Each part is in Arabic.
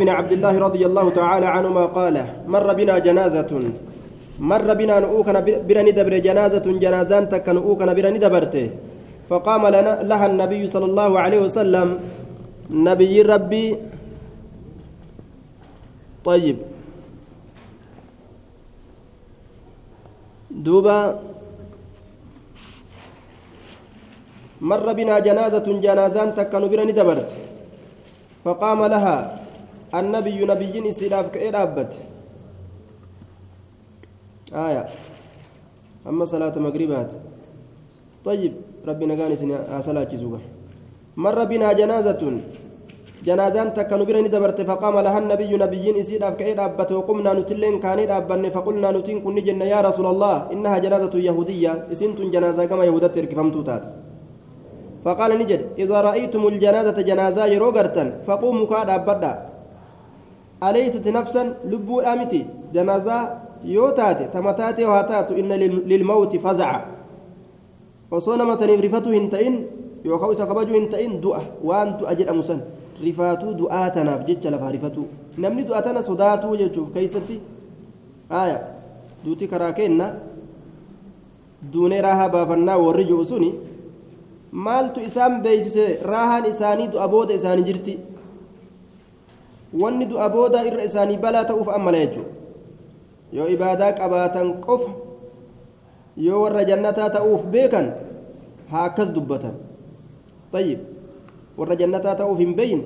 بن عبد الله رضي الله تعالى عنهما قال مر بنا جنازة. مر بنا نؤوكنا برني دبر جنازة جنازان تك نؤوكنا برني دبرته فقام لنا لها النبي صلى الله عليه وسلم. نبي ربي. طيب. دوبا. مر بنا جنازة جنازان تك برني دبرت فقام لها. النبي نبي إسلاف كإيه أبت آية. أما صلاة مغربات. طيب ربنا قال سنة صلاة زوجة مر بنا جنازة؟ جنازان تكن برني دبرت فقام لها النبي نبي إسلاف كإيه أبت وقمنا نتلين كان أبن فقلنا نتين كن جنة يا رسول الله إنها جنازة يهودية إسنت جنازة كما يهودة تركفمتو تات. فقال نجد إذا رأيتم الجنازة جنازة يروغرتا فقوموا كاد أبدا. أليست نفسا لبو أمتي جنازة يوتاتي تمتاتي وهاتاتو إن للموت فزع وصونا مثلا رفته هنتئن يوكاو سكبجو هنتئن دؤة. وأنت أجل أمسن رفاتو دؤاتنا بجج لفا رفتو نمني دؤاتنا صداتو جيشوف كيستي؟ آية. دوتي كراكينا. duunee raahaa baafannaa warri ji'u suni maaltu isaan beeysise raahaan isaanii du'a booda isaanii wanni du'a booda irra isaanii balaa ta'uuf ammala jechuudha yoo ibaadaa qabaatan qofa yoo warra jannataa ta'uuf beekan haa akkas dubbatan tayyib warra jannataa ta'uuf hin beeyin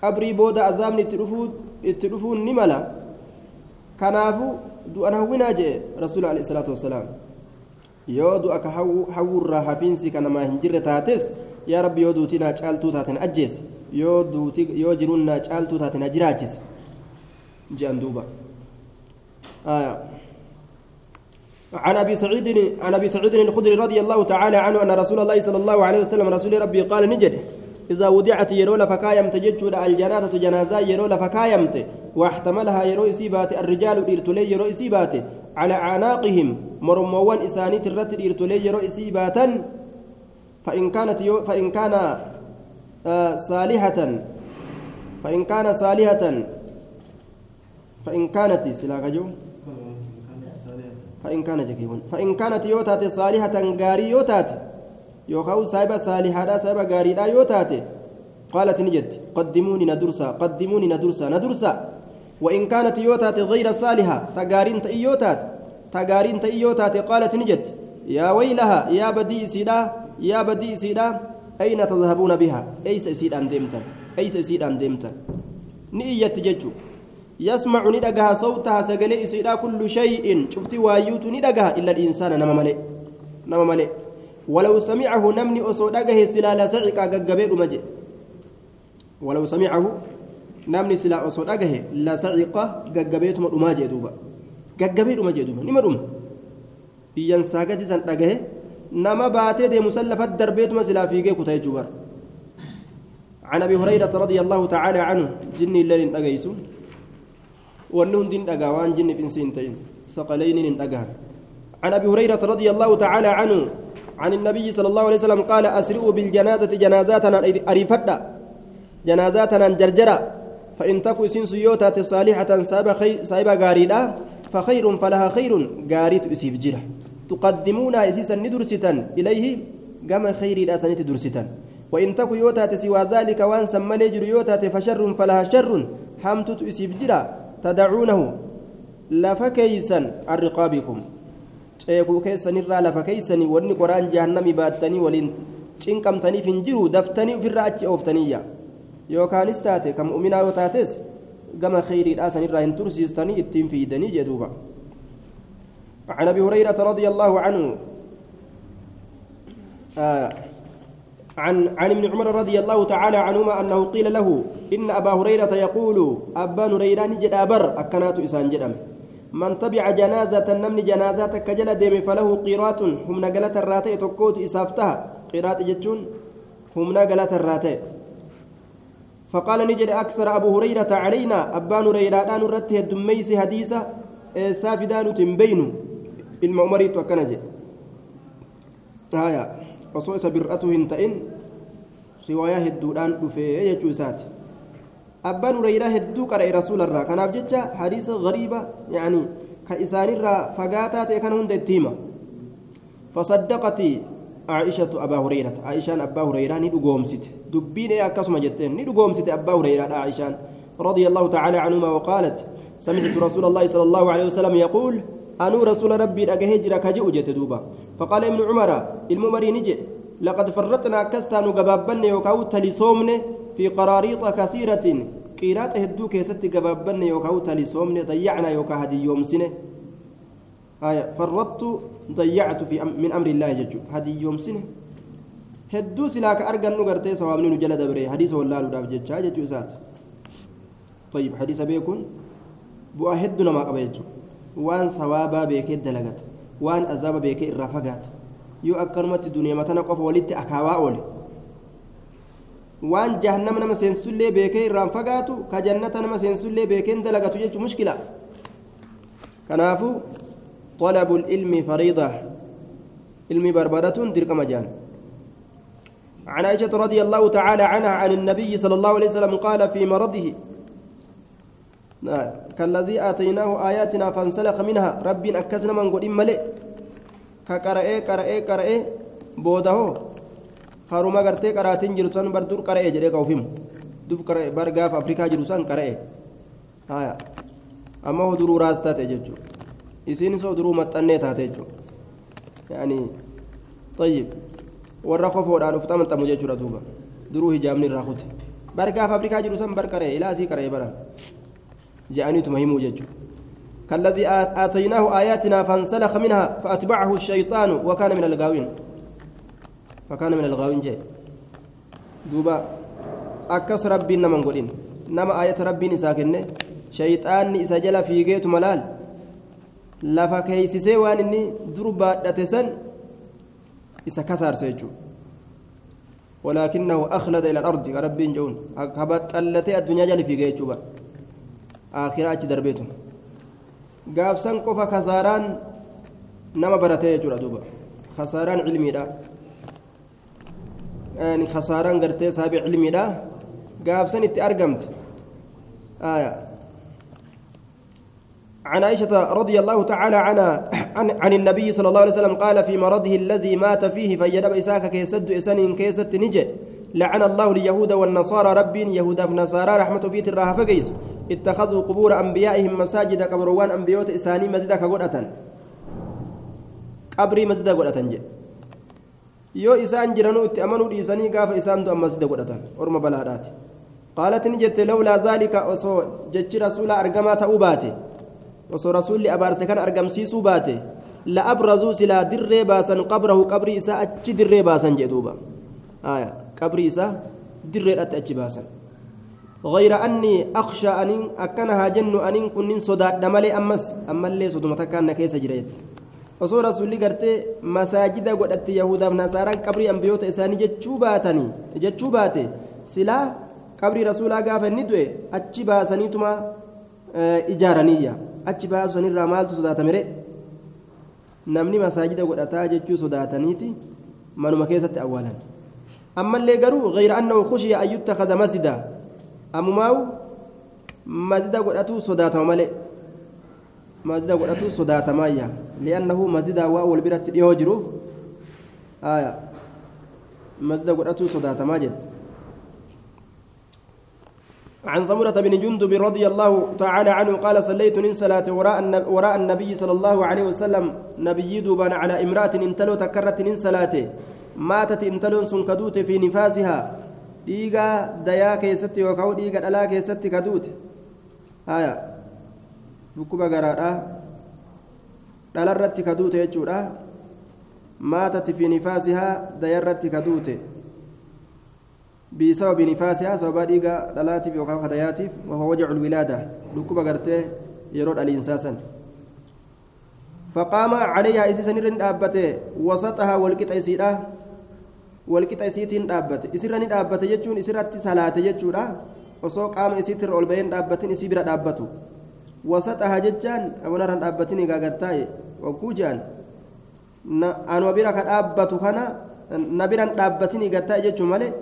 qabrii booda azaabni itti dhufuun ni mala kanaafu du'an hawwinaa jee rasuula alayhi salaatu wassalaam yoo du'a ka hawwurraa hafiinsi ka namaa hin jirre taates yaa rabbi yoo duutii naa caaltuu taaten ajjeese yoo duuti yoo jiruun naa caaltuu taaten ajiraachise je'an duuba. عن ابي سعيد عن ابي سعيد الخدري رضي الله تعالى عنه ان رسول الله صلى الله عليه وسلم رسول ربي قال نجد اذا وضعت يرول فكايمت ججود الجنازه جنازه يرول فكايمت واحتملها يرو اسيبات الرجال ارتلي يرو اسيبات على اعناقهم مرموان اسانيت الرت ارتلي يرو اسيباتا فان كانت يو فان كان آه صالحة. فإن كان صالحة فإن كانت سلاكجو فإن كان جكيون فإن كانت يوتات صالحة غاري يوتات يوكاو سايبا صالحة سايبا غاري لا يوتات قالت نجد قدموني ندرسا قدموني ندرسا ندرسا. وإن كانت يوتات غير صالحة تغارين تأيوتات تغارين تأيوتات قالت نجد يا ويلها يا بدي سيدا يا بدي سيدا أين تذهبون بها؟ أيس سيد أن ديمتا أيس سيد أن ديمتا نية ججو. يسمع ندقها صوتها سقلي إسيدا كل شيء. شفت وايوت ندقها إلا الإنسان نما ملئ نما ملئ ولو سمعه نمني أصو دقه سلالة سعقا ققبير مجئ ولو سمعه نمني سلا أصو دقه لا سعقا ققبيت مدوما جدوبا ققبير مجدوبا نما دوم إيان ساقتي نما باتي دي مسلفة دربيت مسلا فيقه كتاي جوبر عن أبي هريرة رضي الله تعالى عنه جني الليل dhagaa waan jinni dhinsi hin ta'in. Saqalayni hin dhagaan عن ابي هريره رضي الله تعالى عنه عن النبي صلى الله عليه وسلم قال اسرئوا بالجنازه جنازاتنا اريفدا جنازاتنا جرجرا فان تكو سن سيوتا صالحه سايبا غاريدا فخير فلها خير غاريت اسيف جرا تقدمون اسيسا ندرستا اليه كما خير الاسنه درستا وان تكو يوتا سوى ذلك وان سمى يوتا فشر فلها شر حمتت اسيف جرا تدعونه لفكيسا عن رقابكم ceekuu keessanirraa lafa keeysanii wanni qoraan jahannami baattanii waliin cinqamtaniif hin jiru daftanii ofirraa achi ooftaniyya yookaanis taate kan mu'minaa yoo taates gama kheyriidhaa sanirraa hin tursiistanii ittiin fiidanii jedhuuba عن أبي هريرة رضي الله عنه آه عن عن ابن عمر رضي الله تعالى عنهما أنه قيل له إن أبا هريرة يقول أبا هريره نجد أبر أكنات إسان جدم. من تبع جنازة نمني جنازة كجل ديم فله قيرات هم نقلت الراتي تكوت إسافتها. قيرات جتون هم نقلت الراتي فقال نجد أكثر أبو هريرة علينا أبان هريرة دان رته الدميس حديثة سافدان تنبين المؤمريت وكنجي آية osoo isa bir'atu hin ta'in riwaayaa hedduudhaan dhufee jechuu isaati abbaan hureyraa hedduu qara'e rasuularraa kanaaf jecha hadiisa gariiba yaanii ka isaanirraa fagaataa ta'e kana hunda itti hima fasaddaqati عائشة أبا هريرة عائشان أبا هريرة ندقومست دبين إيه أكسم جتين ندقومست أبا هريرة عائشان رضي الله تعالى عنهما وقالت سمعت رسول الله صلى الله عليه وسلم يقول أنو رسول ربي أجهجر كجئ جت دوبا. فقال ابن عمر الممري نجي لقد فرطنا كستان قبابن يوكاو تلسومن في قراريط كثيرة. قيرات هدو كيست قبابن يوكاو تلسومن ضيعنا يوكا هدي يوم سنة آية فرطت ضيعت في أم من أمر الله ججو. هدي يوم سنة هدو سلاك أرقن نقرتي سوامن نجل دبري. حديث والله ججو سات. طيب حديث بيكون بوا هدو نما قبيجو. وان ثوابا بيكي دلغت وان الرافقات yoo akkanumatti duneema tana qofa walitti akaawaa oole waan jahannama nama seensullee beekee irraan fagaatu ka jannata nama seensullee beekeen dalagatu jechuun mushkila kanaafu طلب العلم فريضة علم بربرة درك مجان عن عائشة رضي الله تعالى عنها عن النبي صلى الله عليه وسلم قال في مرضه كالذي آتيناه آياتنا فانسلخ منها ربي أكسنا من قد ka qara'ee qara'ee qara'ee booda hoo haruma gartee qaraatiin jiru san bar dur qara'ee jedhee ka ufimu duf qara'ee bar gaafa afrikaa jiru san qara'ee haya amma hoo duruu raas taate jechuudha isiin soo duruu maxxannee taate jechuudha yaani tayyib warra kofoodhaan uf xamanxamu jechuudha duuba duruu hijaabni irraa je'aniituma himuu jechuudha. كالذي آتيناه آياتنا فانسلخ منها فأتبعه الشيطان وكان من الغاوين. فكان من الغاوين جاي دوبا أكس ربي نما نقولين نما آية ربي نساكن شيطان إسجل في جيت ملال. lafa keeysisee waan inni dur baadhate san isa kasaarse jechuu ولكنه أخلد إلى الأرض. ربي جون. هبت ألتي الدنيا جل في جيتشوبا آخرة دربيتهم gaafsan qofa kasaaraan nama baratee jechuudha duuba kasaaraan cilmiidha kasaaraan gartee saabii cilmiidha gaafsan itti argamte عن عائشة رضي الله تعالى عنها عن, عن النبي صلى الله عليه وسلم قال في مرضه الذي مات فيه فيدب إساك كيسد إسان كيست نجي لعن الله اليهود والنصارى رب يهود نصارى رحمة في تراها فقيس. اتخذوا قبور أنبيائهم مساجد قبروان أنبيوت إساني مسجد كقرأة قبري مسجد قرأة yoo isaan jiranuu itti amanuu dhiisanii gaafa isaan du'an masjida godhatan orma balaadhaati qaalat ni jette lawlaa zaalika osoo jechi rasuula argamaa ta'uu baate osoo rasuulli abaarse kan argamsiisuu baate la'abrazuu silaa dirree baasan qabrahu qabrii isaa achi dirree baasan jee duuba qabrii isaa dirreedhatti achi baasan غير أني أخشى أن أكنها جن أن كن صداد مالي أمس أما اللي صدمة كان كيس جريت rasuulli gartee masaajida godhatte yahudaaf nasaaraan qabrii ambiyoota isaanii jechuu baatanii jechuu baate silaa qabrii rasuulaa gaafa inni du'e achi baasaniituma ijaaraniyya achi baasanirraa maaltu sodaatamere namni masaajida godhataa jechuu sodaataniiti manuma keessatti awwaalan ammallee garuu gayra annahu khushiya an yuttakaza masjida ammumaawu masjida godhatuu sodaatama malee masjida godhatuu sodaatamaayya li'annahu masjida waa wal biratti dhiyoo jiruuf aya masjida godhatuu sodaatamaa jette عن سمرة بن جندب رضي الله تعالى عنه قال صليت من صلاة وراء وراء النبي صلى الله عليه وسلم نبي دوبان على امرأة انتلو تكرت من صلاته ماتت انتلو سنكدوت في نفاسها ديغا ديا كيست وكاو ديغا دلا كيست كدوت آية dhukkuba garaadha dhalarratti ka duute jechuudha maatatti fi nifaasihaa dayarratti ka duute bisababi nifaasihaa sababa dhiiga dhalaatiif yookaan kadayaatiif wahuwa wajacu lwilaada dhukkuba gartee yeroo dhaliinsaa san فقام عليها إسي سنرن دابته وسطها والقطع إسيرا والقطع إسيتين دابته إسيرا دابته يجون إسيرا صلاة يجون osoo qaama isiitirra ol baheen dhaabbatin isii bira dhaabbatu wasaxaha jechaan amanarran dhaabbatini gaagattaa'e wagguu jehan anuma bira ka dhaabbatu kana na biran dhaabbatini gattaa'e jechuu malee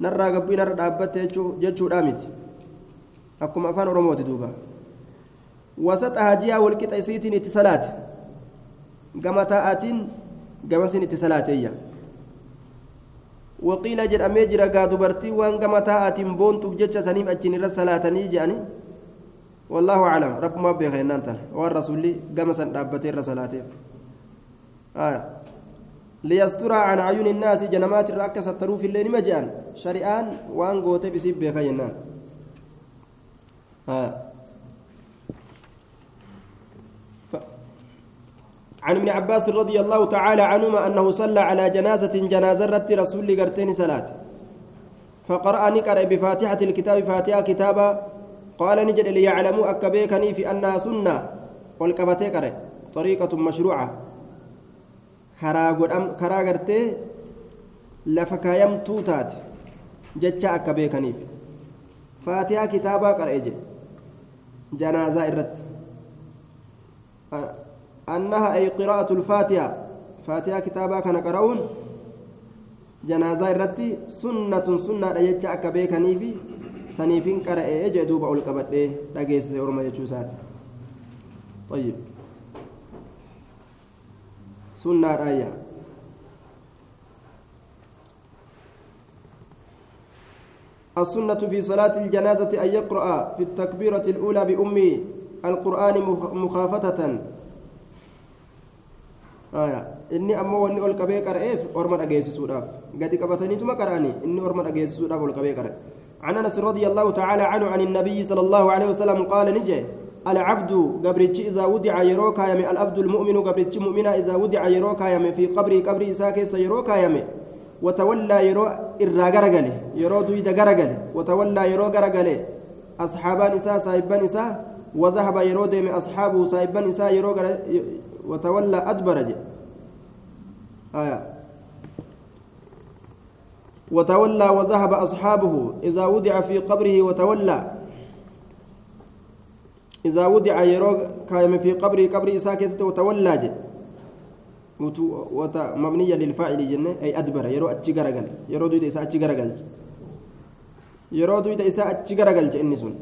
narraa gabbii narra dhaabbatte jechuudha miti akkuma afaan oromooti duuba wasaxaha ji'a walqixa isiitiin itti salaate gama taa'atiin gamasin itti salaateeyya waqiila jedhamee jira gaa dubartii waan gama taa'atiin boontuuf jecha saniif achiin irra salaatanii jedhani wallaahu aclam rabbumaa beeka jennaan tana waan rasulli gama san dhaabbatee irra salaateef ليستر عن عيون الناس جنمات الركة ستروا في الليل مجان شريان وان قوتي بسيب بيخا ينان آه. ف... عن ابن عباس رضي الله تعالى عنهما أنه صلى على جنازة جنازة رت رسول قرتين صلاة. فقرأ نقرأ بفاتحة الكتاب فاتحة كتابا قال نجد ليعلموا أكبيكني في أنها سنة. والكبتي طريقة مشروعة. karaa godham karaa gartee lafa kaayamtuu taate jecha akka beekaniif faatihaa qiraa'atu lfaatiha faatihaa kitaabaa kana qara'uun janaazaa irratti sunnatun sunnaadha jecha akka beekaniifi saniifin qara'ee jee duuba ol qabadhee dhageessise orma jechuu isaati طيب سنة راية السنة في صلاة الجنازة أن يقرأ في التكبيرة الأولى بأم القرآن مخافتة inni ammoo wanni ol qabee qara'eef orma dhageessisuudhaaf. Gadi qabataniituma qara'ani inni orma dhageessisuudhaaf ol qabee qara'e عن انس رضي الله تعالى عنه عن النبي صلى الله عليه وسلم قال نجي العبد قبرتش إذا ودع يروكا يمي العبد المؤمن قبرتش مؤمنا إذا ودع يروكا يمي في قبري قبري إساكي سيروكا يمي وتولى يرو إرى غرغلي يرو دويد غرغلي وتولى يرو غرغلي أصحابان إساء صاحبان إساء وذهب يرو ديمي أصحابه صاحبان إساء يرو وتولى أدبرج آية. وتولى وذهب أصحابه إذا ودع في قبره وتولى. إذا ودع يروق كايم في قبري قبري ساكت وتولى جد مبنية للفاعل جنة أي أدبر. يرو أتشي غرقل يرو دويد إساء أتشي غرقل يرو دويد إساء جئني سن.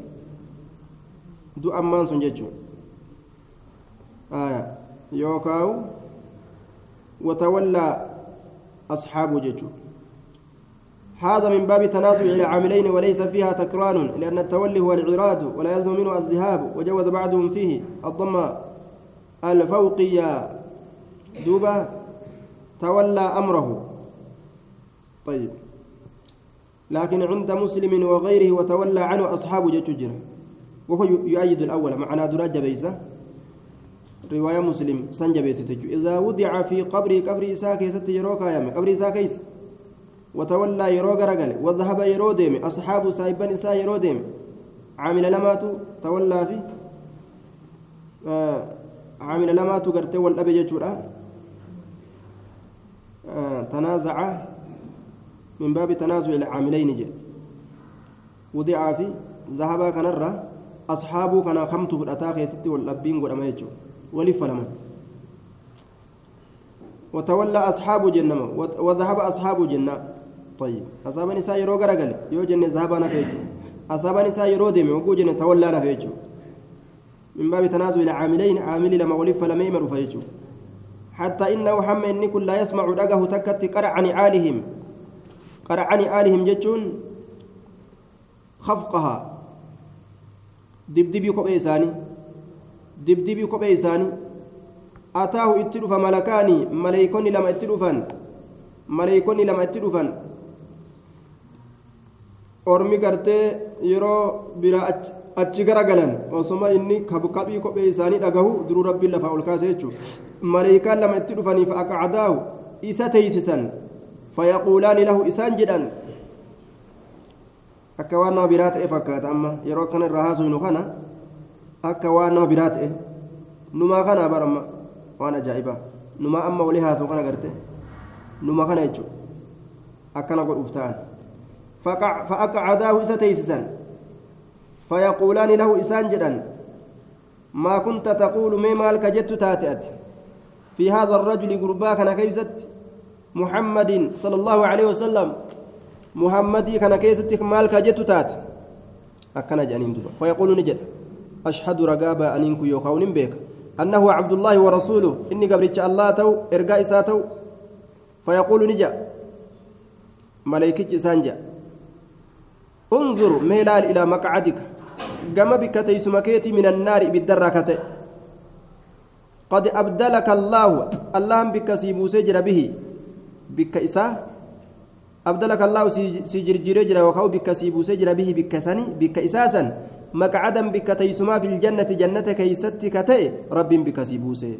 دو أمان سن ججو يوكاو. وتولى أصحابه ججو هذا من باب تنازع العاملين وليس فيها تكرار لأن التولي هو العراض ولا يلزم منه الذهاب وجوز بعضهم فيه الضم الفوقية. دوبة تولى أمره. طيب. لكن عند مسلم وغيره وتولى عنه أصحاب جتجر وهو يؤيد الأول معنا دراج بيسة رواية مسلم سنجبيسة إذا وضع في قبر قبر إساء كيسة يروكا قبر إساء كيسة وتولى يرو غرغل وذهب يرو ديم أصحاب سايبان إساء يرو ديم عامل لماتو. تولى في آه عامل لماتو قرتي والأبي جتورا آه تنازع من باب تنازع العاملين جي. وضع في ذهب كنرة أصحابه كان خمت فدأتا خيستي والأبين قد أما يجو. ولف وتولى أصحاب جنة. وذهب أصحاب جنة. طيب. أصاب نساء يرو غرغل. يو جنة ذهب أنا فيجو. أصاب نساء يرو ديم وقو جنة تولى أنا فيجو. من باب تنازل العاملين عامل لما ولف لما يمر فيجو. حتى إنه حم إني كل لا يسمع دقه تكت قرع عن آلهم قرع عن آلهم جتون خفقها دبدبي dibdibii kophee isaanii. Ataahu itti dhufa malakaanii maleeykonni lama itti dhufan maleeykonni lama itti dhufan. Ormi gartee yeroo biraa achi gara galan osoma inni kabkabii kophee isaanii dhagahu duruu rabbiin lafaa ol kaase jechuudha. Maleeykaan lama itti dhufanii fa'a fa'aqacdaahu isa teeysisan fayaquulaani lahu isaan jedhan. Akka waan nama biraa ta'e fakkaata amma yeroo akkana irraa haasofnu kana. Akka waan nama biraa ta'e numaa kana baramma waan ajaa'ibaa numaa amma walii haasoo kana garte numa kana jechuudha akkana godhuuf ta'an. فأقعداه ستيسسا فيقولان له إسان جدا ما كنت تقول ما مالك جت تاتئت في هذا الرجل قربا كان كيست محمد صلى الله عليه وسلم محمدي كان كيست مالك جت تات أكنا جانين دوبا فيقول نجد أشهد رقابة أنينكو يوكاون بيك. أنه عبد الله ورسوله. إني قبرتش الله تو إرقاء ساتو فيقول نجا. ملائكة سانجا انظر ميلال إلى مقعدك. قم بك تيسمكيتي من النار بالدركة. قد أبدلك الله. اللهم بك سيبوسي جر به. بك إساه أبدلك الله سيجرجر جر وكاو بك سيبوسي جر به بك سني. بك إساسا مقعدا بك تيسما في الجنة جنة كيستك تي رب بك سيبوسي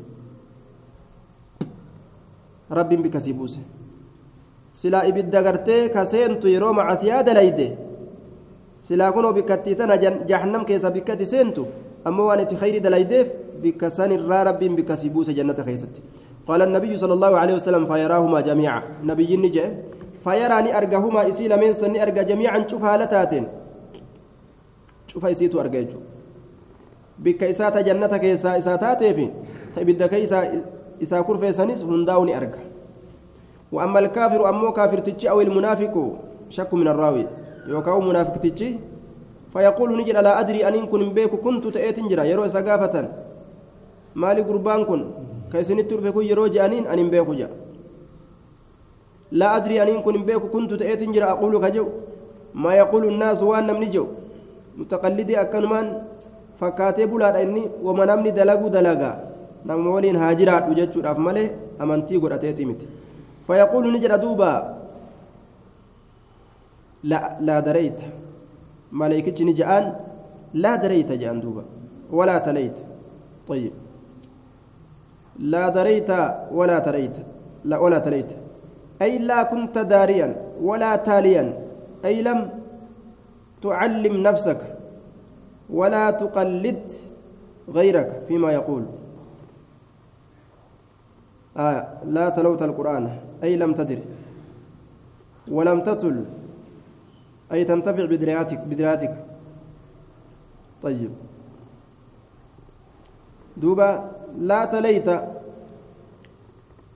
رب بك سيبوسي سلا إبدا غرتي كسينتو يرو مع سيادة ليدي. سلا كنو بكتي تنا جهنم كيسا بكتي سينتو. أما وانتي خير دليديف بك سن الرا رب بك سيبوسي جنة كيستي. قال النبي صلى الله عليه وسلم فيراهما جميعا. نبي نجي فيراني أرجهما إسيل من سني أرجى جميعا شوف هالتاتين شوف إسيتو أرجى بك إساتا جنة كيسا إساتاتي في تبدا كيسا إسا كرفي سنس هنداوني أرجى وأما الكافر أمو كافر تجي أو المنافق شك من الراوي يوكاو منافق تجي فيقول نجد لا أدري أن كن بيك كنت تأتي جرا يرو سقافة مالي قربان كن كيسني ترفي كي يرو جانين أن بيك جا لا أدري أن كن بيك كنت تأتي جرا أقول كجو ما يقول الناس وأنا من جو متقلدي أكنمان bulaadha inni wama namni dalagu dalagaa nama waliin haa jiraadhu jechuudhaaf malee amantii godhateeti miti فيقول نجد دوبا لا لا دريت. ملائكة نجان لا دريت جان دوبا ولا تليت. طيب. لا دريت ولا تليت. لا ولا تليت. أي لا كنت داريا ولا تاليا. أي لم تعلم نفسك ولا تقلد غيرك فيما يقول. آه لا تلوت القرآن أي لم تدر. ولم تتل أي تنتفع بدراياتك بدراياتك طيب. دوبا لا تليت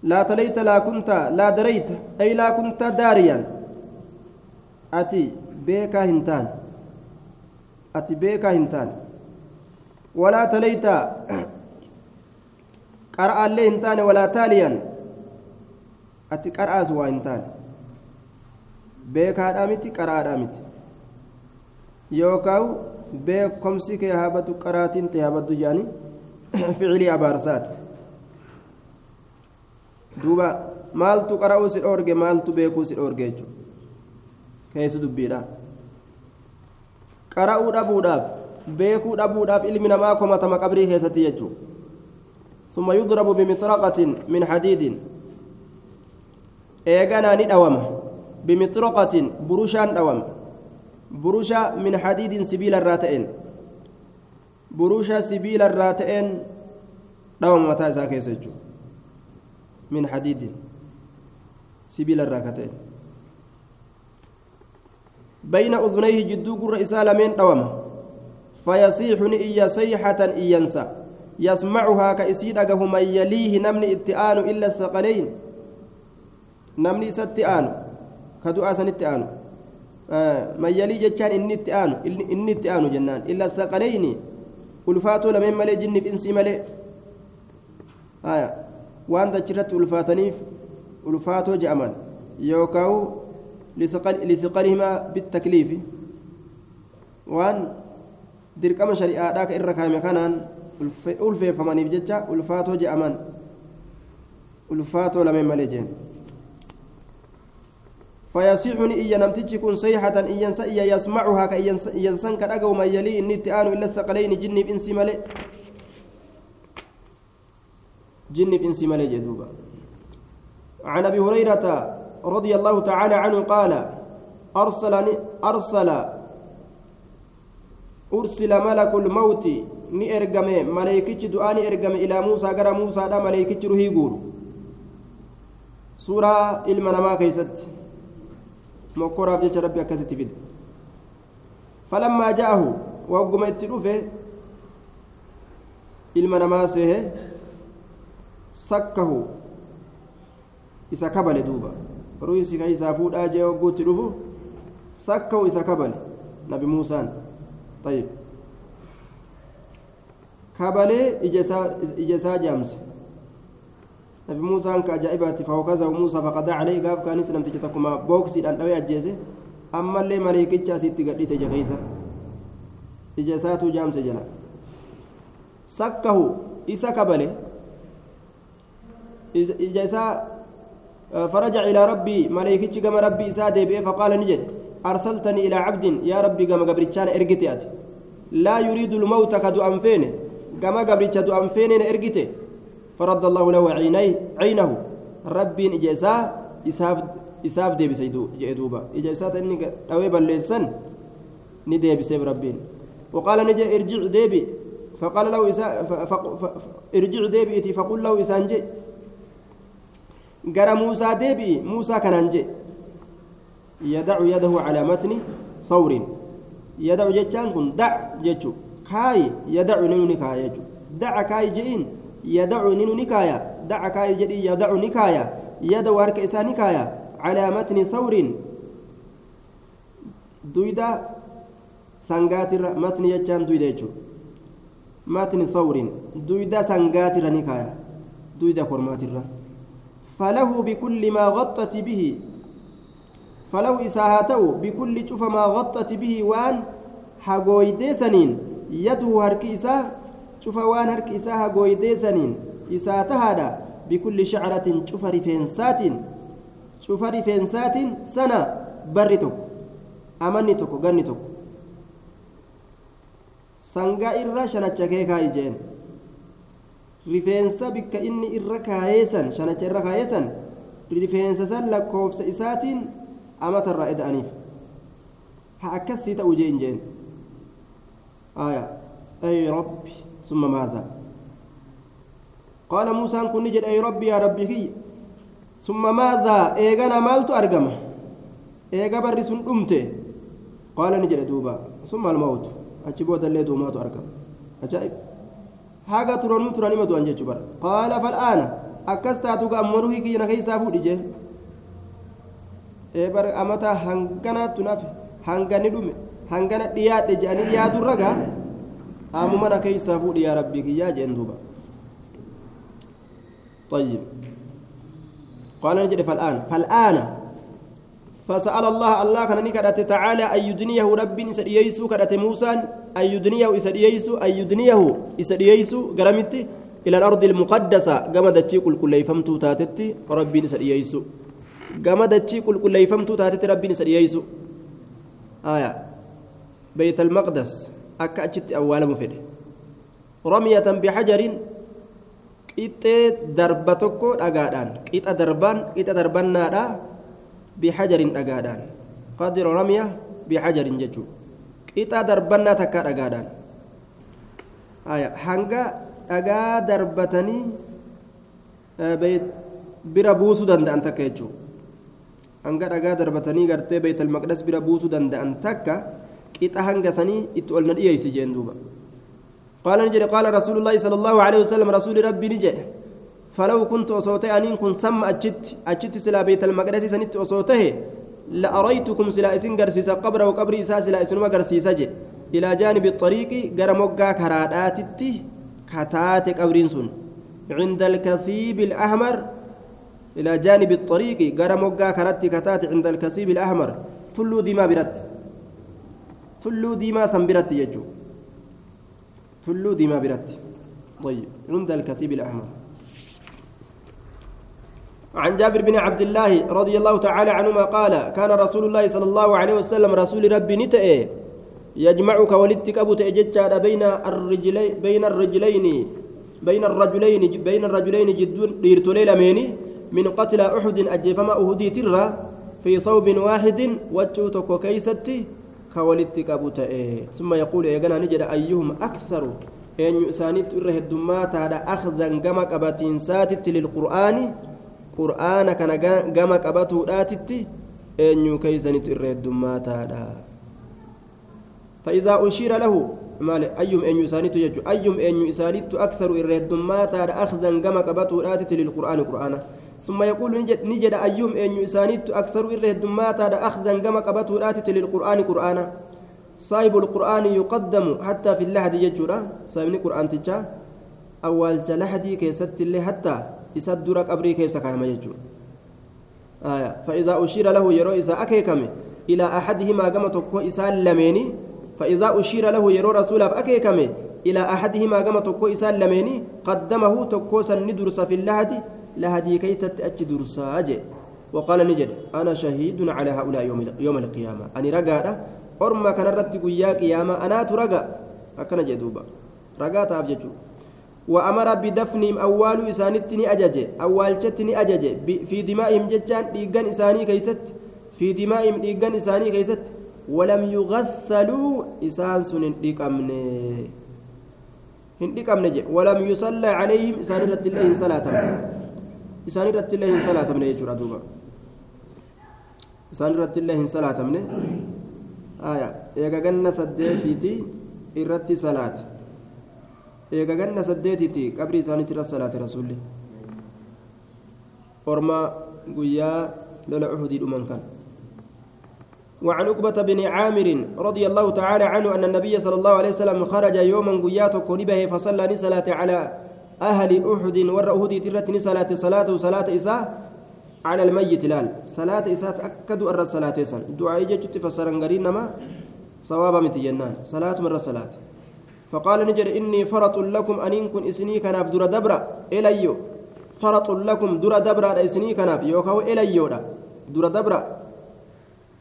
لا تليت لا كنت لا دريت أي لا كنت داريا. أتي. بيكا هنتان أتي بيكا هنتان ولا تليت قرأ اللي هنتان ولا تاليا أتي قرأ سوى هنتان beekaadhaa miti qaraadhaa miti yookaan beekomsi kee habatu qaraatiin ta'e habaddu jedhanii ficilii abaarsaati duuba maaltu qara'uu si dhoorge maaltu beekuu si dhoorge jechuudha keessi dubbiidha. Qara'uu dhabuudhaaf beekuu dhabuudhaaf ilmi namaa komatama qabrii keessatti jechuudha. ثم يضرب بمطرقة من حديد إيغانا ندوما بمطرقة بروشان دوام بروشا من حديد سبيل الراتئين بروشا سبيل الراتئين دوام متى ساكيسجو من حديد سبيل الراكتين بين أذنيه جدو قر إسالمين دوام. فيصيح إيا صيحة إينسا يسمعها كإسيد من يليه نمني اتئان إلا الثقلين. نمني ستئان كدعاء سنت آنو آه من يلي جتان إني اتآنو إني اتآنو جنان. إلا الثقلين. ألفاتو لمن ملي جني بإنسي ملي. آية. وأن دجرت ألفاتنيف. ألفاتو جأمان. يوكاو لثقلهما بالتكليف. وأن shari'aadhaa ka irra kaame kanaan ulfeeffamaniif jecha ulfaatoo je'aman ulfaatoo lameen malee jeen فيصيحني إيا نمتج كن صيحة إيانسا إيا يسمعها كإيانسان كدقوا من يلي إني تآن إلا الثقلين جني بإنسي ملي. جني بإنسي ملي جدوبا. عن أبي هريرة رضي الله تعالى عنه قال أرسل أرسل أرسل ملك الموت ني إرجمي ملائكتش دعاني إرجمي إلى موسى قرى موسى دا ملائكتش روحي قول سورة إلما نما قيست مقرى بجيش ربي أكاست فيد. فلما جاءه وقم التلوفي إلما نما سكه إذا كبل دوبا. Ruhii isaa fuudhaa jee wagguutti dhufu sakkahu isa kabale nabi muusaan طيب kabalee ija isaa jaamse nabi muusaan ka ajaa'ibaatti fawkaza muusaa faqadaa calee gaaf kaanis namticha takkuma booksiidhaan dhawee ajjeese ammallee maleekicha asitti gadhiise ija keeysa ija isaatuu jaamse jala sakkahu isa kabale ija isaa فرجع إلى ربي ملائكتي كما ربي إساده بيه فقال نجد أرسلتني إلى عبد يا ربي كما قبرتشان إرقتي لا يريد الموت كدو أنفينه كما قبرتش دو أنفينه إرقته فرد الله له عيني عينه. ربي إجازا إساف إساف دي بسيدو جئدوبا إجازات إني أويبا ليسن ندي بسيب ربين وقال نجي إرجع ديبي فقال له إسا. ف... ف... إرجع ديبي فقل له إسانجي gara muusaa deebi'i muusaa kanaan jedhe yadacu yadahu calaa matni sawrin yadacu jechaan kun dac jechu kaayi yadacu ninu ni kaaya jechu daca kaayi je'iin yadacu ninu ni kaaya daca kaayi jedhii yadacu ni kaaya yadahu harka isaa ni kaaya calaa matni sawrin duyda sangaatirra matni jechaan duyda jechu matni sawrin duyda sangaatirra ni kaaya duyda kormaatirra فله بكل ما غطت به. فله إساهاته بكل شوف ما غطت به وان هاغويدي سنين يده هركي إساه شوف وان هركي إساه هاغويدي سنين إساتهادا بكل شعرة شوف رفنسات شوف رفنسات سنة برتك أمنتك غنتك سنغا إرى شنتشكيكا يجين rifeensa bikka inni irra kaayeessan shanacha irra kaayeessan rifeensa san lakkoofsa isaatiin amatarraa eda'aniif ha akkasii ta'u jeen jeen aya ay rabbi summa maaza qaala muusaan kun ni jedhe ay rabbi yaa rabbi kiyya summa maaza eegana maaltu argama eega barri sun dhumte qaala ni jedhe duuba summa almawtu achi boodallee duumaatu argama ajaa'ib jechuu bara qaala fal'aana akkas taatu ammoo ruhii kiyyana keessaa fuudhi jee ee bara amata hanganaattu nafe hangani dhume hangana dhiyaadhe je'anii yaadurra gaa amu mana keessaa fuudhi yaa rabbii kiyyaa jeen duuba طيب قال نجد فالآن فالآن فسأل الله الله كان نكرت تعالى أن يدنيه ربي سدييسو كرت موسى أن يدنيه إسدييسو أن يدنيه إسدييسو قرمت إلى الأرض المقدسة. كما دتشي كل كل يفهمتو تاتتي ربي سدييسو كما دتشي كل كل يفهمتو تاتتي ربي سدييسو آية. بيت المقدس. أكأجت أولا مفيد. رمية بحجر. qixxee darba tokko dhagaadhaan qixa darbaan qixa darbannaadha bihajarin dhagaadhaan qadira ramya bihajarin jechuudha qixa darbannaa takkaa dhagaadhaan hanga dhagaa darbatanii bira buusuu danda'an takka jechuudha hanga dhagaa darbatanii gartee beeytal maqdas bira buusuu danda'an takka qixa hanga sanii itti ol na dhiyeessi jeen duuba. قال نجد قال رسول الله صلى الله عليه وسلم رسول ربي نجد فلو كنت أصوته أن كن ثم أجت أجت سلا بيت المقدس سنت أصوته لأريتكم سلا إسن قرسيس قبر وقبر إسا سلا إسن قرسيس إلى جانب الطريق قرموقا كرادات كتات قبرين عند الكثيب الأحمر. إلى جانب الطريق قرموقا كرات كتات عند الكثيب الأحمر. تلو ديما برت. تلو ديما سنبرت يجو. تلو ديما برت. طيب عند الكثيب الأحمر. عن جابر بن عبد الله رضي الله تعالى عنهما قال كان رسول الله صلى الله عليه وسلم رسول ربي نتئ يجمعك ولدتك أبو تأججاد بين الرجلين بين الرجلين بين الرجلين بين الرجلين جدون ديرت ميني من قتل أحد أجفما أهدي ترى في صوب واحد وجهتك كيستي كولدتك أبو ثم يقول يا نجد أيهم أكثر؟ أن يسانيت إره الدمات هذا أخذا كما قبتين ساتت للقرآن كما قبته آتت أن يكيسانيت إره الدمات هذا فإذا أشير له مال أيهم أن يسانيت يجو أيهم أن يسانيت أكثر إره الدمات هذا أخذا كما قبته آتت للقرآن قرآن ثم يقول نجد, نجد أيهم أن يسانيت أكثر إره الدمات هذا أخذا كما قبته آتت للقرآن قرآن صاحب القرآن يقدم حتى في اللحد يجورا صاحب القرآن تجا أول جلحدي كيست اللي حتى يسدر قبري كيس كاما يجور آية. فإذا أشير له يرو إذا أكيكم. إلى أحدهما كما تكو إسان لميني. فإذا أشير له يرو رسول أكيكم إلى أحدهما كما تكو إسان لميني. قدمه تكو سندرس في اللحد لهدي كيست أتش درسا وقال نجد أنا شهيد على هؤلاء يوم, القيامة. أني رقادة أرمى كان رتب يا قيامة. أنا ترقى. أكن جدوبا رقا تابجتو وأمر بدفنهم أول إسانتني أجج أول شتني أجج في دمائهم ججان ديقان إساني كيست في دمائهم ديقان إساني كيست ولم يغسلوا إسان سنن ديقامن je walam yusalla calayhim isaan irratti illee hin salaatamne isaan irratti illee hin salaatamne jechuudha duuba isaan irratti illee hin salaatamne aya eega ganna saddeetiiti irratti salaate eega ganna saddeetiiti qabrii isaaniitti irra salaate rasuulli orma guyyaa lola uhudii dhuman kan. وعن عقبة بن عامر رضي الله تعالى عنه أن النبي صلى الله عليه وسلم خرج يوما قيات كنبه فصلى نسلة على أهل أحد ور أهد ترت نسلة صلاة صلاة إساء على الميت لال صلاة إساء تأكد أر الصلاة إسان دعاء جت فسرن نما صواب مت جنان صلاة مرة صلاة فقال نجر إني فرط لكم أن كن إسني كناف در دبرة إليو فرط لكم در دبرة إسني كناف. يوكو إليو در دبرة.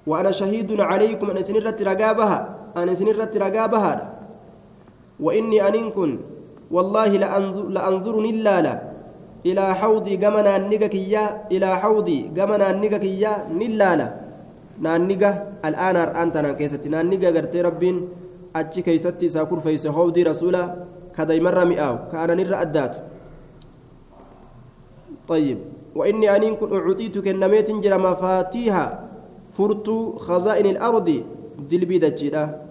وأنا شهيد عليكم أن سنرت رقابها أن سنرت رقابها. وإني أن كن والله لأنظر لأنظرني اللالا إلى حوضي قمنا النقكيا إلى حوضي قمنا النقكيا نلالا نانقة الآن أنت نانكيستي نانقة قرتي ربين. ساكور فيس حوضي رسولا كذا مرة مئاو كان نرى أدات طيب وإني أن كن أعطيت كنميت جرى مفاتيها furtuu خزائن الأرض dilbii dachiidha.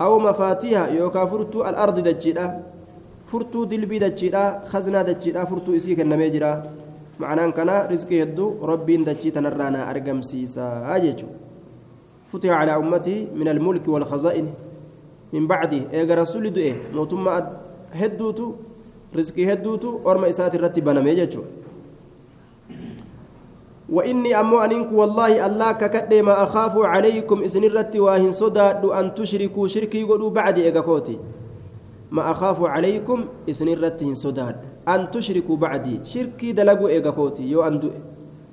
أو مفاتيها يوكا فرتو الأرض دجيدة فرتو دلبي دجيدة خزنة دجيدة فرتو إسي كنمي جرا معناه كان رزق يدو ربين دجي تنرانا أرقم سيسا أجيجو فتح على أمتي من الملك والخزائن من بعده إيجا رسول دوئه موتما هدوتو رزقي هدوتو أرما إسات الرتب نمي جيجو وإني أمو أنك والله الله ككدي ما أخاف عليكم إسن الرت واهن صداد أن تشركوا شركي قلوا بعد إيقاكوتي ما أخاف عليكم إسن الرت صداد أن تشركوا بعدي. شركي دلقوا إيقاكوتي يو أندو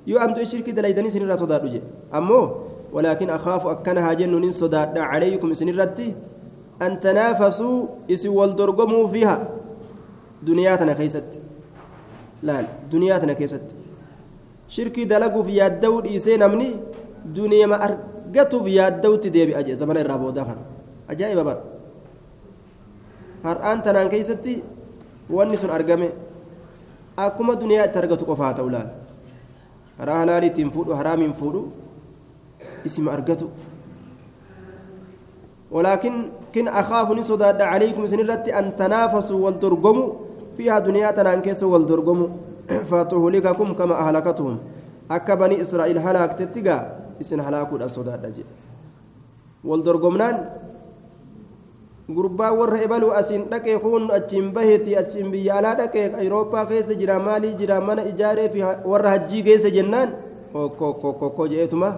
يو أندو شركي دليدني سن الرت صداد أمو ولكن أخاف أكنها جنون صداد عليكم إسن الرت أن تنافسوا إسن والدرقموا فيها دنياتنا خيست لا دنياتنا خيست shirkii dalaguuf yaadda'uu dhiisee namni duniima argatuuf yaadda'utti deebi'a jee zamana irraa boodaa kana ajaa'iba bara har'aan tanaan keessatti wanni sun argame akkuma duniyaa itti argatu qofaa ta'u laal karaa halaaliitiin fuudhu haraamiin fuudhu isima argatu ولكن كن أخاف نصداد عليكم سنرت أن تنافسوا والدرقموا فيها دنيا تنانكس والدرقموا فتهلككم كما أهلكتهم israa'il halaaktetti gaa isin halaakuudhaan sodaadha jedhe wal dorgomnaan gurbaa warra ebaluu asiin dhaqee kun achiin baheeti achiin biyya alaa dhaqee ayirooppaa keessa jira maalii jira mana ijaaree fi warra hajjii geessa jennaan kokko je'eetuma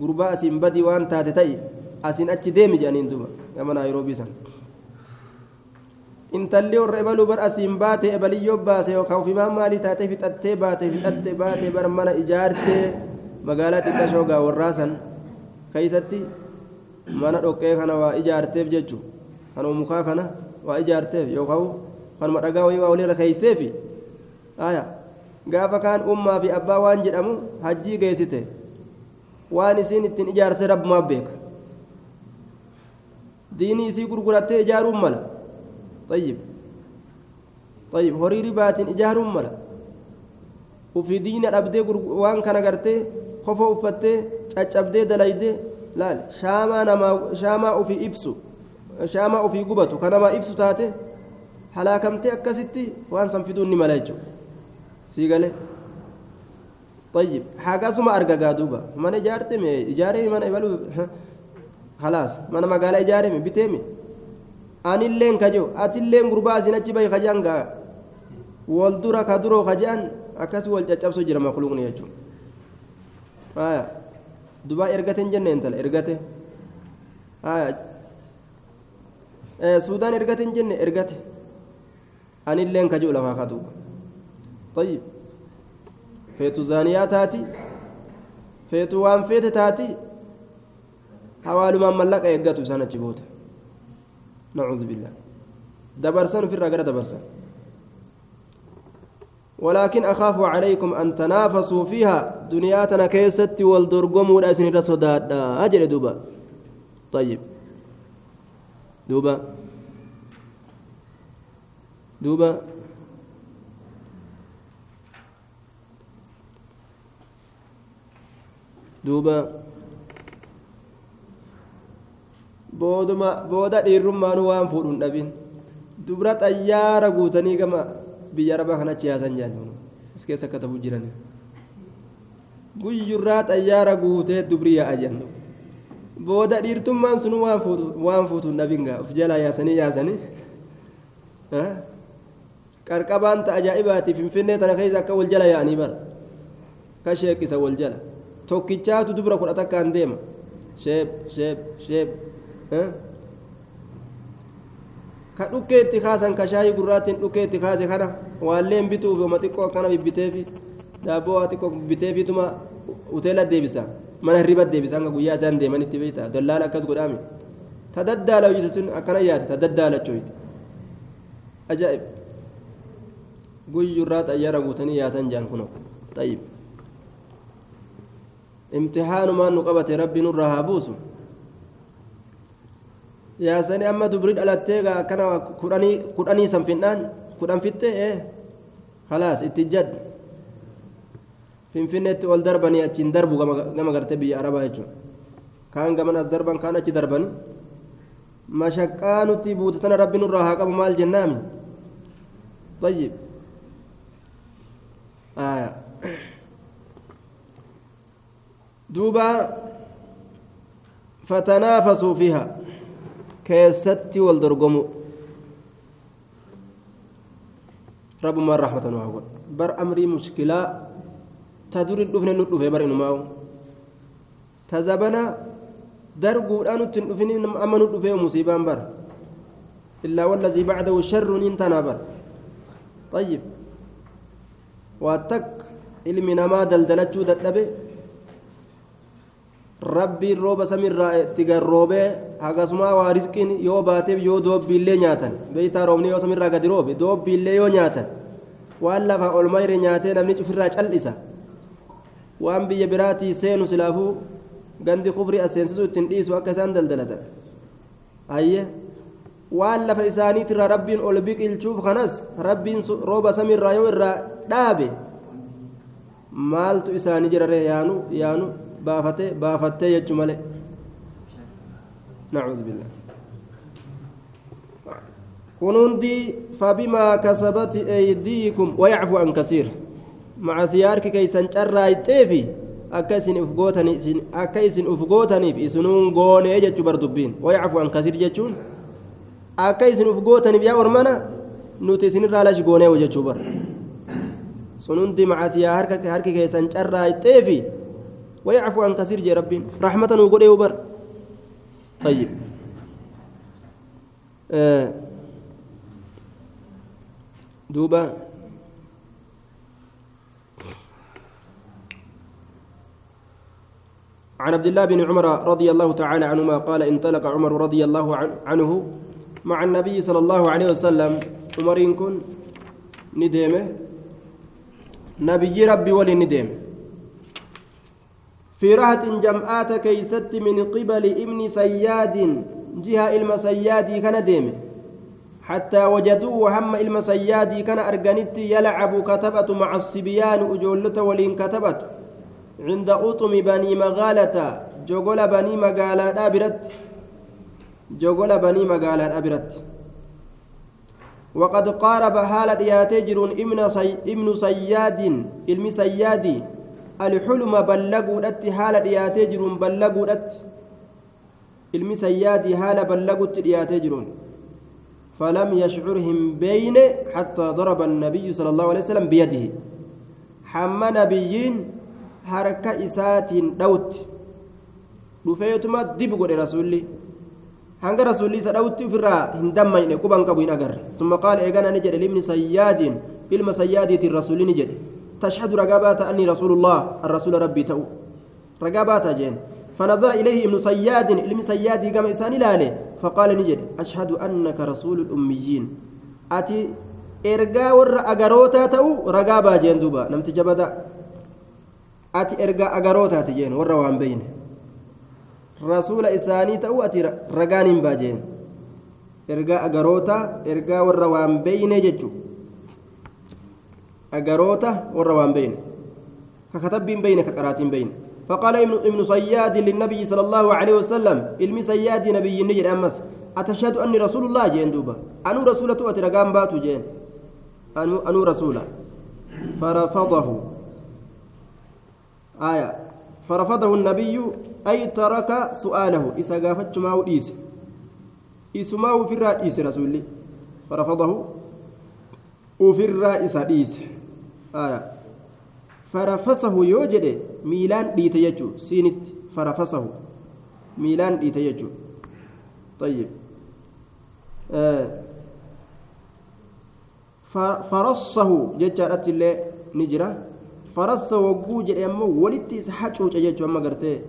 gurbaa asiin badii waan taate ta'i asiin achi deemi jedhaniin duba gama naayiroobii san. Intalli warra ebaluu bar asiin baate ebaliyyoo baase yookaan ofimaan maalii taatee fixattee baate fixattee baate bar mana ijaartee magaalaa xiqqaa shoogaa warraa san. Keessatti mana dhoqqee kana waa ijaarteef jechuun kan mukaa kana waa ijaarteef yookaan kanuma dhagaa wayii waa walirra keeyseefi gaafa kaan ummaa fi abbaa waan jedhamu hajjii geessite. Waan isiin ittiin ijaarte rabbumaa beeka diinii isii gurgurattee ijaaruun mala. طيب. طيب هوري ربات إجارهم ملا. وفي دين أبدي وان كان قرتي خفا أفتي أبدي دلايدي. لا شاما نما شاما وفي إبسو شاما وفي قبتو. كنما إبسو تاتي. halaakamtee akkasitti waan san fiduun ni mala jechuudha sii galee طيب. حاجة سما أرجع جادوبا من إجارتي من إجارة من إبلو halaas mana magaalaa ijaarame biteemi anilleen kajo atilleen gurbaa asin achi bahi kajean gaa wal dura ka duroo kajean akkasi wal caccabso jira maqluuqni jechuun aya dubaa ergate hin jenne intala ergate aya suudaan ergate hin jenne ergate anilleen kajo lafaa kaduuba ayyib feetu zaaniyaa taati feetu waan feete taati hawaalumaan mallaqa eeggatu isaan achi booda nacuudhu billah dabarsan ofirraa gara dabarsan ولكن أخاف عليكم أن تنافسوا فيها دنياتنا كيست والدرقم والأسن رصداد أجل دوبا طيب دوبا دوبا دوبا booda dhiirrummaanu waan fuudhuun dhabin dubra xayyaara guutanii gama biyya arabaa kana chiyaasan jedhan as keessa akka ta'uu jiran guyyurraa xayyaara guutee dubri yaa'a jennu booda dhiirtummaan sun waan fuutu waan fuutuun dhabin gaa of jalaa yaasanii yaasanii qarqabaan ta ajaa'ibaati finfinnee tana keessa akka wal jala yaa'anii bara ka sheeqisa wal jala tokkichaatu dubra kudha takkaan deema sheeb sheeb sheeb ka dhukkee itti kaasan ka shaayii gurraattiin dhukkee itti kaase kana waalleen bituuf oma xiqqoo akkana bibbiteefi daabboo waa xiqqoo bibbiteefituma uteela deebisa. Mana hirriba deebisa. Hanga guyyaa isaan deemanitti beekta dallaala akkas godhaami ta daddaala hojjete sun akkana yaate. Ta daddaalacho hojjete ajaa'ib. Guyyurraa xayyaara guutanii yaasan jaan kuno. Xayyib imtihaanumaan nu qabate? Rabbi nurraa haa buusu yaasanii amma dubri dhalattee akkana kudhanii sanfinnaan kudhan fittee ee halaas itti jaddu finfinneetti ol darbanii achiin darbu gama gartee biyya arabaa jechuudha kaan gaman as darban kaan achi darbanii mashaqqaa nuti buute tana rabbi nurraa haa qabu maal jennaami طيب آية دوبا فتنافسوا فيها keessatti wal dorgomu rabbumaan rahmatan waa godha bar amrii mushkilaa ta duri dhufne nu dhufe bar inumaa'u ta zabana darguudhaa nutti hin dhufin amma nu dhufee musiibaan bara illaa wallazii bacdahu sharrun in tanaa bara طيب واتك ilmi namaa daldalachuu dadhabe rabbiin rooba samirraa itti garroobee hagasumaa waa risqiin yoo baateef yoo doobbiillee nyaatan. Beeytaa roobni yoo samirraa gadi roobe doobbiillee yoo nyaatan. Waan lafaa ol mayre nyaatee namni cufirraa cal'isa. Waan biyya biraatii seenu silaafuu gandi kubri aseensisuu ittiin dhiisu akka isaan daldalatan. Ayye! Waan lafa isaaniitirraa rabbiin ol biqilchuuf kanas rabbiin rooba samirraa yoo irraa dhaabe maaltu isaanii jiraree yaanu yaanu baafatee baafattee jechu malee. Nacuudhu billah kun hundi fabimaa kasabati eydiikum wayacfu an kasiir. Macasiyaa harki keeysan carraayxeefi akka isin uf gootanii akka isin uf gootaniif isinuun goonee jechu bar dubbiin wayacfu an kasiir jechuun akka isin uf gootaniif yaa ormana nuti isinirraa lashi goonee jechuu bar sun hundi macasiyaa harki keeysan carraayxeefi ويعفو عن كثير جي ربين رحمة وقول يوبر طيب. آه. دوبا. عن عبد الله بن عمر رضي الله تعالى عنهما قال انطلق عمر رضي الله عنه مع النبي صلى الله عليه وسلم. عمر كن نديمه. نبي ربي ولي نديمه في رهة جمعات كيست من قبل إبن سياد جهة علم سيادي كان ديم. حتى وجدوه هم علم سيادي كان أرجنت يلعب كتبة مع الصبيان أجولة ولين كتبت. عند أطم بني مغالة جوجل بني مغالة أبرت. جوجل بني مغالة أبرت. وقد قارب حال ياتجرون إبن سي... إبن سياد الحلم بلغودت حال دياتي جرون بلغودت ilmi sayyaadii haala ballagutti dhiyaatee jiruun فلم يشعرهم بين حتى ضرب النبي صلى الله عليه وسلم بيده حمى نبيين حركة إسات دوت rasuulli hanga rasuulli isa dhawutti ofirraa hin dammayne quban qabu hin agarre summa qaala eegana ni jedhe libni sayyaadiin ilma sayyaadiitiin rasuulli ni jedhe ragaa baata anni rasuulullah arrasuula rabbii ta'u ragaa baata jeen فنظر إليه ابن صياد علم صياد كما إسان لاله فقال نجد أشهد أنك رسول الأميين. أتي إرجا ور أجروتا تأو رجابا جين دوبا. نمت جبدا. أتي إرجا أجروتا تجين ور وان بين. رسول إساني تأو أتي رجان باجين إرجا أجروتا إرجا ور وان بين جتو أجروتا ور وان بين ككتب بين كقرات بين فقال ابن صياد للنبي صلى الله عليه وسلم علم صياد نبي نجد أمس أتشهد أني رسول الله جين دوبا أنو رسولة أترقام باتو جين أنو, أنو رسولة فرفضه آية فرفضه النبي أي ترك سؤاله إذا قافت معه إيس إيس في الرئيس رسولي فرفضه وفي الرئيس إيس آية فرفسه يوجد ميلان ديت يجو سينت فرفسه ميلان ديت يجو طيب فرصه ججارت اللي نجرة فرصه وقو جري أمو ولتي سحاجوش ججو أما قرتي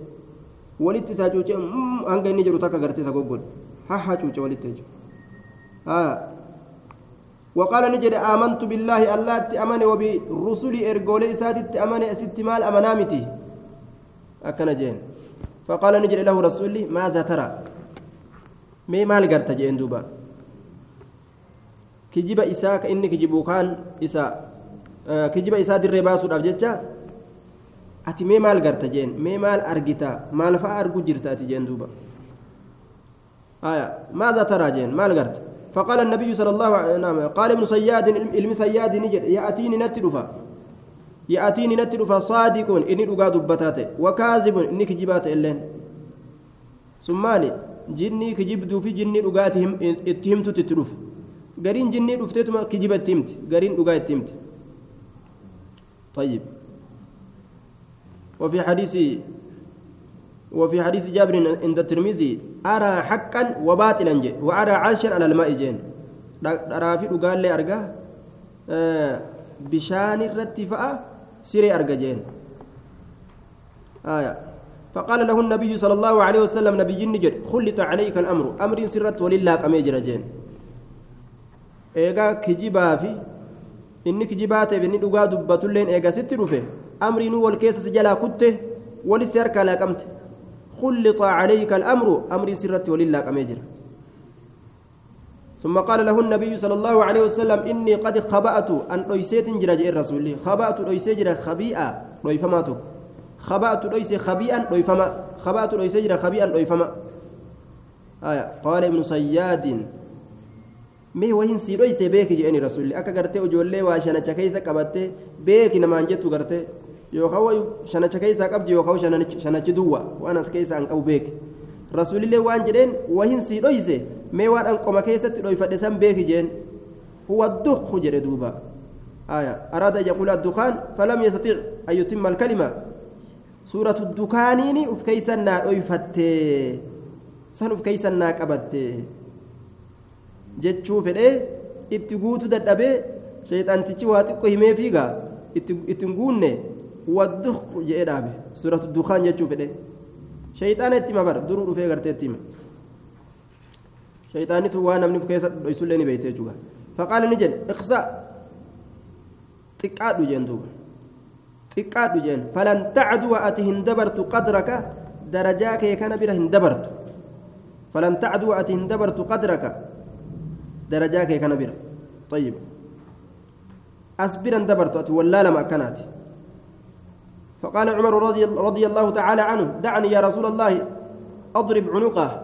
ولتي سحاجوش أنقى نجرو تاكا قرتي سقوقل حاجوش ولتي آه وقال نجد آمنت بالله الله أمن وبرسل إرجول إساتت أمن أست مال أمنامتي. أكن جين. فقال نجد له رسولي ماذا ترى؟ مي مال قرت جين دوبا. كجيب إساك إني كجيبو كان إسا آه كجيب إسا دري باسو ati mee maal garta jeen mee maal argita maal fa'a argu jirta ati jeen duuba aya maada taraa jeen maal garta فقال النبي صلى الله عليه وسلم قال ابن صياد علم صياد نجد يأتيني نتلفا يأتيني نتلفا صادق إني رقا دبتاته وكاذب إني كجبات إلين. سماني جني كجبدو في جني رقاتهم اتهمت تتلف. قرين جني رفتتما كجب اتهمت قرين رقا اتهمت طيب. وفي حديث وفي حديث جابر عند الترمذي أرى حقا وباطلا جي. وأرى عرشا على الماء جين رافي قال لي أرجع. آه بشان الرتفاء سيري أرجع جين آية. فقال له النبي صلى الله عليه وسلم نبي نجد خلط عليك الأمر. أمر سرت ولله كميجر جين eegaa kijibaa fi inni kijibaa ta'eef inni dhugaa dubbatulleen eegaa sitti dhufe amriinuu wal keessa si jalaa kutte walis si harkaa laaqamte خلط عليك الأمر أمر سرت ولله كميجر ثم قال له النبي صلى الله عليه وسلم إني قد خبأت أن أيسيت جرى الرسول خبأت أيسجر خبيئة ريفماتك خبأت أيس خبيئا ريفما خبأت أيسجر خبيئا ريفما آية. قال ابن صياد mee wahin sii dhoyse beeki jedheni rasulli akka gartee ijoollee waa shanacha keessa qabatte beeki namaan yookaan wayu shanacha keessaa qabdi yookaan shanachi duwwa waan as keessaa hin qabu beeki rasuulillee waan jedheen wahin sii dhoyse mee waan anqoma keessatti dhoyfadhe san beeki jeen huwa dukhu jedhe duuba آية أراد أن يقول الدخان فلم يستطيع أن يتم الكلمة سورة الدكانين أف كيسنا أيفت سن أف كيسنا كبت jechuu fedhee itti guutu dadhabee sheexantichi waa xiqqoo himee fiigaa ittiin guunne wadduq jedhee dhaabe suuratu dukaan jechuu fedhee sheexaana itti hima bara duruu dhufee gartee itti hima sheexaanitu waa namni keessa dhoysullee ni beeyte jechuudha faqaala ni jedhe iqsa xiqqaadhu jeen duuba xiqqaadhu jeen falan tacduwa ati hin dabartu qadraka darajaa kee kana bira hin dabartu falan tacduwa ati hin dabartu qadraka درجة كي كان بير طيب أصبرا دبرت ولا لما كانت فقال عمر رضي, رضي الله تعالى عنه دعني يا رسول الله أضرب عنقه.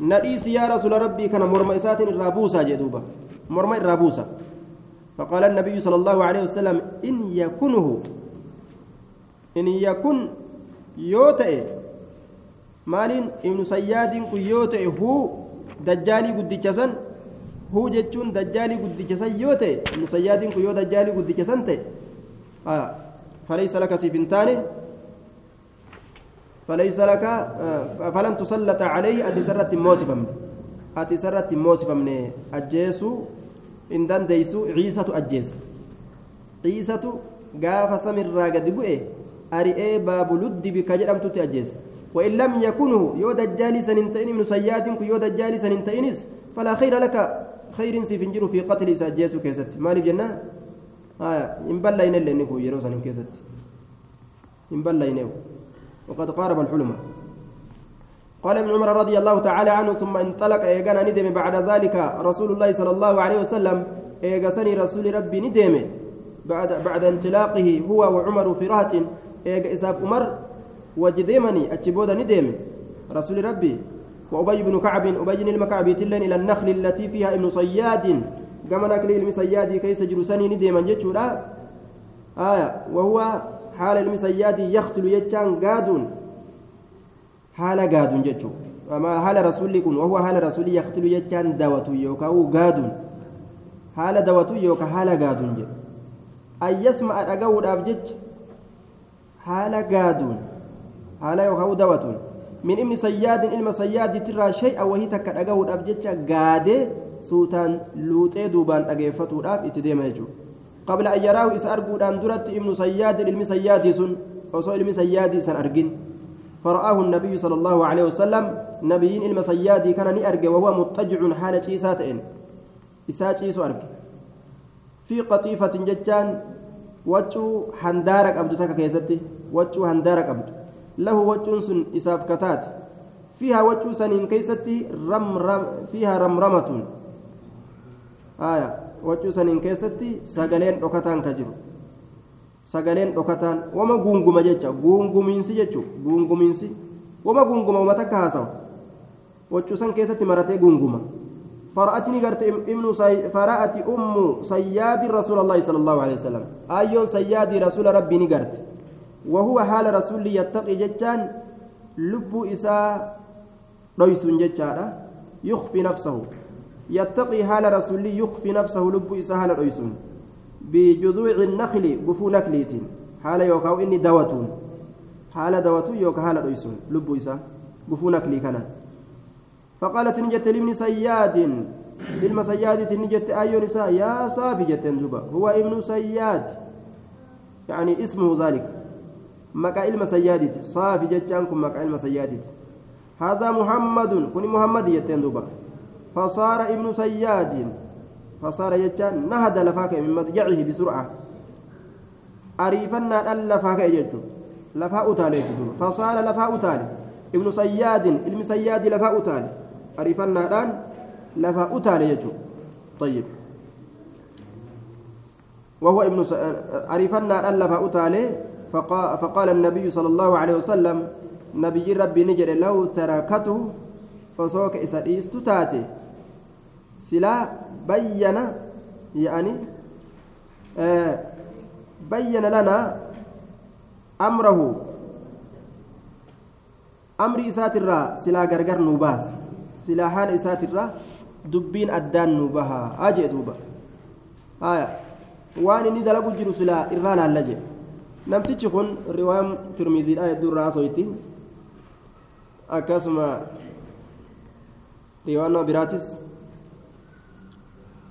نريس يا رسول ربي. كان مرمئسات الرابوسة جدوبة. مرمئ الرابوسة فقال النبي صلى الله عليه وسلم إن يكنه. إن يكن يوتئ. ta'e huu dajjaalii guddicha san huu jechuun dajjaalii guddicha san yoo ta'e ibnu sayyaadiin kun yoo dajjaalii guddicha san ta'e فليس لك سيفنتان فليس لك فلن تسلط عليه أتي سرت موسفا أتي سرت موسفا من أجيسو إن دنديسو عيسى أجيس عيسى قاف سمر قد بؤه أرئي باب لد بك جرمت تأجيس وإن لم يكنه يو دجالي سننتين من سياد يو دجالي سننتينس فلا خير لك. خير سيفنجر في قتل سأجيسو كيست. مالي جنة آية. إن بلين اللي نكو يروسن كيست إن بلين وقد قارب الحلم. قال ابن عمر رضي الله تعالى عنه ثم انطلق إيغانا ندم بعد ذلك رسول الله صلى الله عليه وسلم. ايغسني رسول ربي ندم. بعد بعد انطلاقه هو وعمر في رهط. ايغ اساف عمر وجديمني أتشبودا ندم. رسول ربي. وأبي بن كعب أبي بن المكعب تلين إلى النخل التي فيها ابن صياد. كما نكل علم صياد كيس جلسني ندم جتشورا آية وهو حال علم صياد يختل يجان قادون haala gaaduun jechuudha ama haala rasuulli kun wahuu haala rasuulli yaqtilu jechaan dawatu yookaan gaaduun haala dawatu yookaan haala gaaduun jedhu ayyasma'a dhaga'uudhaaf jecha haala gaaduun haala yookaan dawatuun min ibni sayyaadin ilma sayyaadiitirraa shay'a wahii takka dhaga'uudhaaf jecha gaadee suutaan luuxee duubaan dhageeffatuudhaaf itti deema jechuudha. Qabla ayyaraahu isa arguudhaan duratti ibnu sayyaadin ilmi sayyaadii sun osoo ilmi sayyaadii san argin. فرآه النبي صلى الله عليه وسلم نبيين إلما سيادي كان نأرجع وهو مضطجع حال شيساتين إساء شيسو أرجع في قطيفة جتان وجو هندارك أبدو تكا كيستي وجو هندارك أبدو له وجو سن إساف كتات فيها وجو سنين كيستي رم رم فيها رمرمة آية وجو سنين كيستي سجلين أكتان كجرو sagaleen dhokataan wama guunguma jecha guungumiinsi jechuun guungumiinsi wama guunguma wama takka haasawu waccuusan keessatti maratee guunguma. فرأتني قرت ابن سي... فرأت أم سياد رسول الله صلى الله عليه وسلم أيون سياد رسول ربي نقرت وهو حال رسول يتقي جتان لب إساء ريس جتان يخفي يتقي حال رسول يخفي نفسه لب إساء حال ريس بجذوع النخل قفو نكليتين حال يوكاو إني دوتون حال دوتو يوكا حال ريسون لبو إسا قفو نكلي كان فقالت نجت لابن سياد ni jette ayyoon isaa yaa saafi jetteen duuba huwa ibnu sayyaad yani ismuhu dhaalika maqaa ilma sayyaadiiti saafi jechaan kun maqaa ilma sayyaadiiti هذا محمد كن محمد يتين دوبا فصار ابن سياد. فصار يجان نهد لفاك من مضجعه بسرعة. أريفنا أن لفاك يجو لفاء تالي فصار لفاء تالي ابن صياد علم صياد لفاء تالي أريفنا الآن لفاء تالي يجو طيب. وهو ابن س... أريفنا أن لفاء تالي فقال, فقال النبي صلى الله عليه وسلم نبي ربي نجر لو تركته فسوك إسا تاتي. بين يعني آه بين لنا أمره أمر إسات الرا سلا غرغر نوباس سلا حال إسات الرا دبين أدان نوبها أجي دوبا آية waan inni dalagu jiru silaa irraa laalla jedhe namtichi kun riwaayam tirmiziidha hedduu irraa haasooyti akkasuma riwaannoo biraatis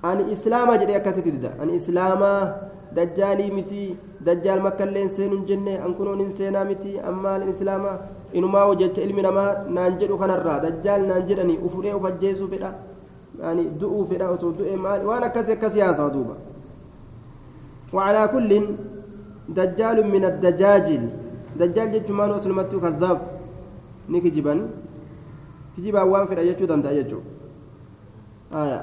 ani islaamaa jedhee akkasitti dida ani islaamaa dajjaalii miti dajjaal makkallee seenuun jenne an kunoon hin seenaa miti ammaalin islaamaa inumaa jecha ilmi namaa naan jedhu kanarraa dajjaal naan jedhanii ufuree uf ajjeesuu fedha yani du'uu fedha osoo du'e maali waan akkasii akkasii haasawa duuba وعلى كل دجال من الدجاجل دجال جتشو مالو اسلمتو كذاب نكجبا كجبا وان في الأجتشو دمتا أجتشو آية